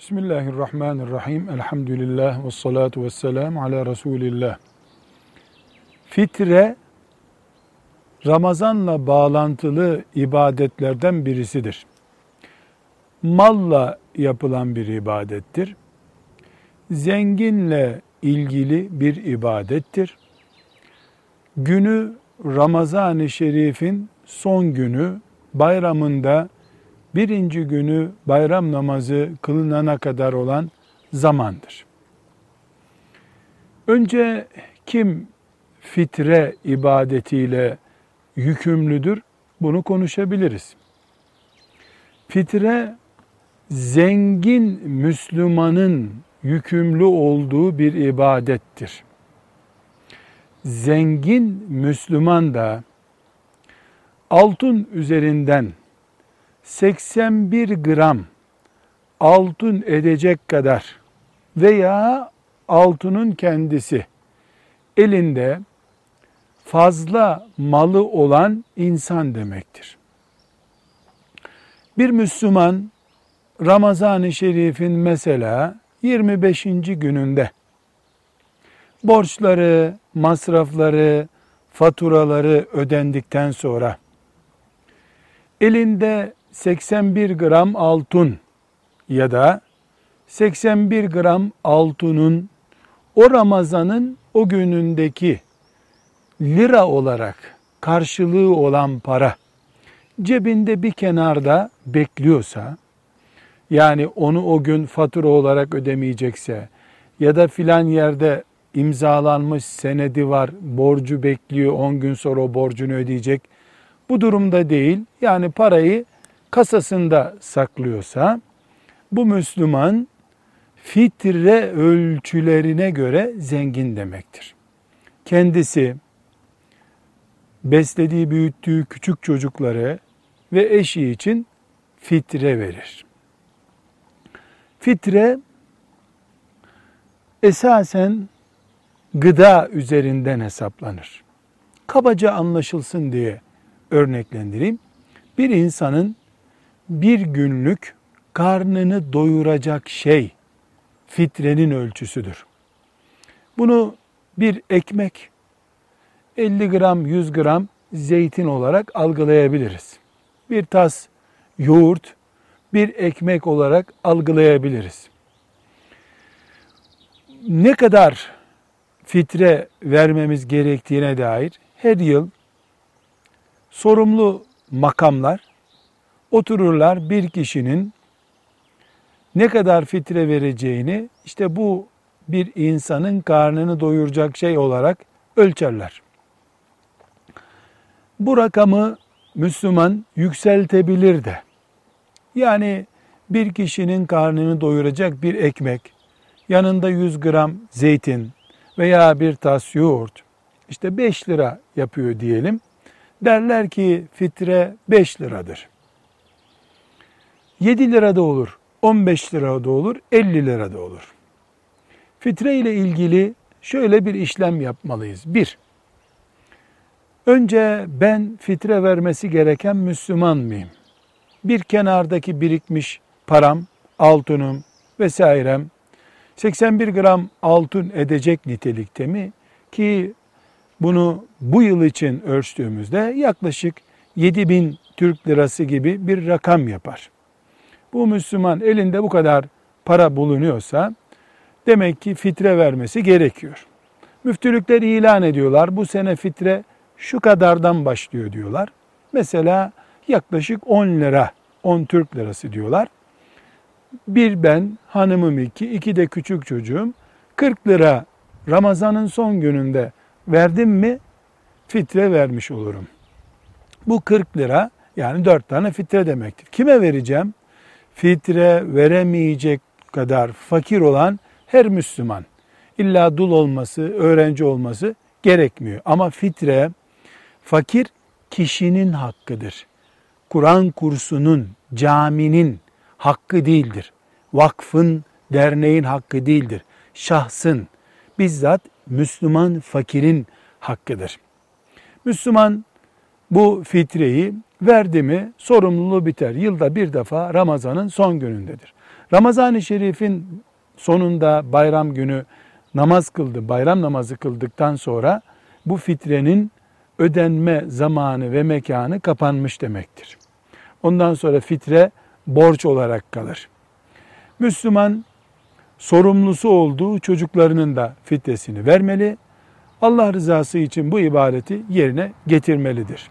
Bismillahirrahmanirrahim. Elhamdülillah ve salatu ve selamu ala Resulillah. Fitre, Ramazanla bağlantılı ibadetlerden birisidir. Malla yapılan bir ibadettir. Zenginle ilgili bir ibadettir. Günü Ramazan-ı Şerif'in son günü bayramında birinci günü bayram namazı kılınana kadar olan zamandır. Önce kim fitre ibadetiyle yükümlüdür? Bunu konuşabiliriz. Fitre zengin Müslümanın yükümlü olduğu bir ibadettir. Zengin Müslüman da altın üzerinden 81 gram altın edecek kadar veya altının kendisi elinde fazla malı olan insan demektir. Bir Müslüman Ramazan-ı Şerif'in mesela 25. gününde borçları, masrafları, faturaları ödendikten sonra elinde 81 gram altın ya da 81 gram altının o Ramazan'ın o günündeki lira olarak karşılığı olan para cebinde bir kenarda bekliyorsa yani onu o gün fatura olarak ödemeyecekse ya da filan yerde imzalanmış senedi var borcu bekliyor 10 gün sonra o borcunu ödeyecek. Bu durumda değil. Yani parayı kasasında saklıyorsa bu Müslüman fitre ölçülerine göre zengin demektir. Kendisi beslediği, büyüttüğü küçük çocukları ve eşi için fitre verir. Fitre esasen gıda üzerinden hesaplanır. Kabaca anlaşılsın diye örneklendireyim. Bir insanın bir günlük karnını doyuracak şey fitrenin ölçüsüdür. Bunu bir ekmek, 50 gram, 100 gram zeytin olarak algılayabiliriz. Bir tas yoğurt, bir ekmek olarak algılayabiliriz. Ne kadar fitre vermemiz gerektiğine dair her yıl sorumlu makamlar otururlar bir kişinin ne kadar fitre vereceğini işte bu bir insanın karnını doyuracak şey olarak ölçerler. Bu rakamı Müslüman yükseltebilir de. Yani bir kişinin karnını doyuracak bir ekmek, yanında 100 gram zeytin veya bir tas yoğurt, işte 5 lira yapıyor diyelim. Derler ki fitre 5 liradır. 7 lira da olur, 15 lira da olur, 50 lira da olur. Fitre ile ilgili şöyle bir işlem yapmalıyız. Bir, önce ben fitre vermesi gereken Müslüman mıyım? Bir kenardaki birikmiş param, altınım vesairem 81 gram altın edecek nitelikte mi? Ki bunu bu yıl için ölçtüğümüzde yaklaşık 7 bin Türk lirası gibi bir rakam yapar. Bu Müslüman elinde bu kadar para bulunuyorsa demek ki fitre vermesi gerekiyor. Müftülükler ilan ediyorlar. Bu sene fitre şu kadardan başlıyor diyorlar. Mesela yaklaşık 10 lira, 10 Türk lirası diyorlar. Bir ben, hanımım iki, iki de küçük çocuğum 40 lira Ramazan'ın son gününde verdim mi fitre vermiş olurum. Bu 40 lira yani 4 tane fitre demektir. Kime vereceğim? Fitre veremeyecek kadar fakir olan her Müslüman. İlla dul olması, öğrenci olması gerekmiyor. Ama fitre fakir kişinin hakkıdır. Kur'an kursunun, caminin hakkı değildir. Vakfın, derneğin hakkı değildir. Şahsın, bizzat Müslüman fakirin hakkıdır. Müslüman bu fitreyi verdi mi sorumluluğu biter. Yılda bir defa Ramazan'ın son günündedir. Ramazan-ı Şerif'in sonunda bayram günü namaz kıldı, bayram namazı kıldıktan sonra bu fitrenin ödenme zamanı ve mekanı kapanmış demektir. Ondan sonra fitre borç olarak kalır. Müslüman sorumlusu olduğu çocuklarının da fitresini vermeli. Allah rızası için bu ibadeti yerine getirmelidir.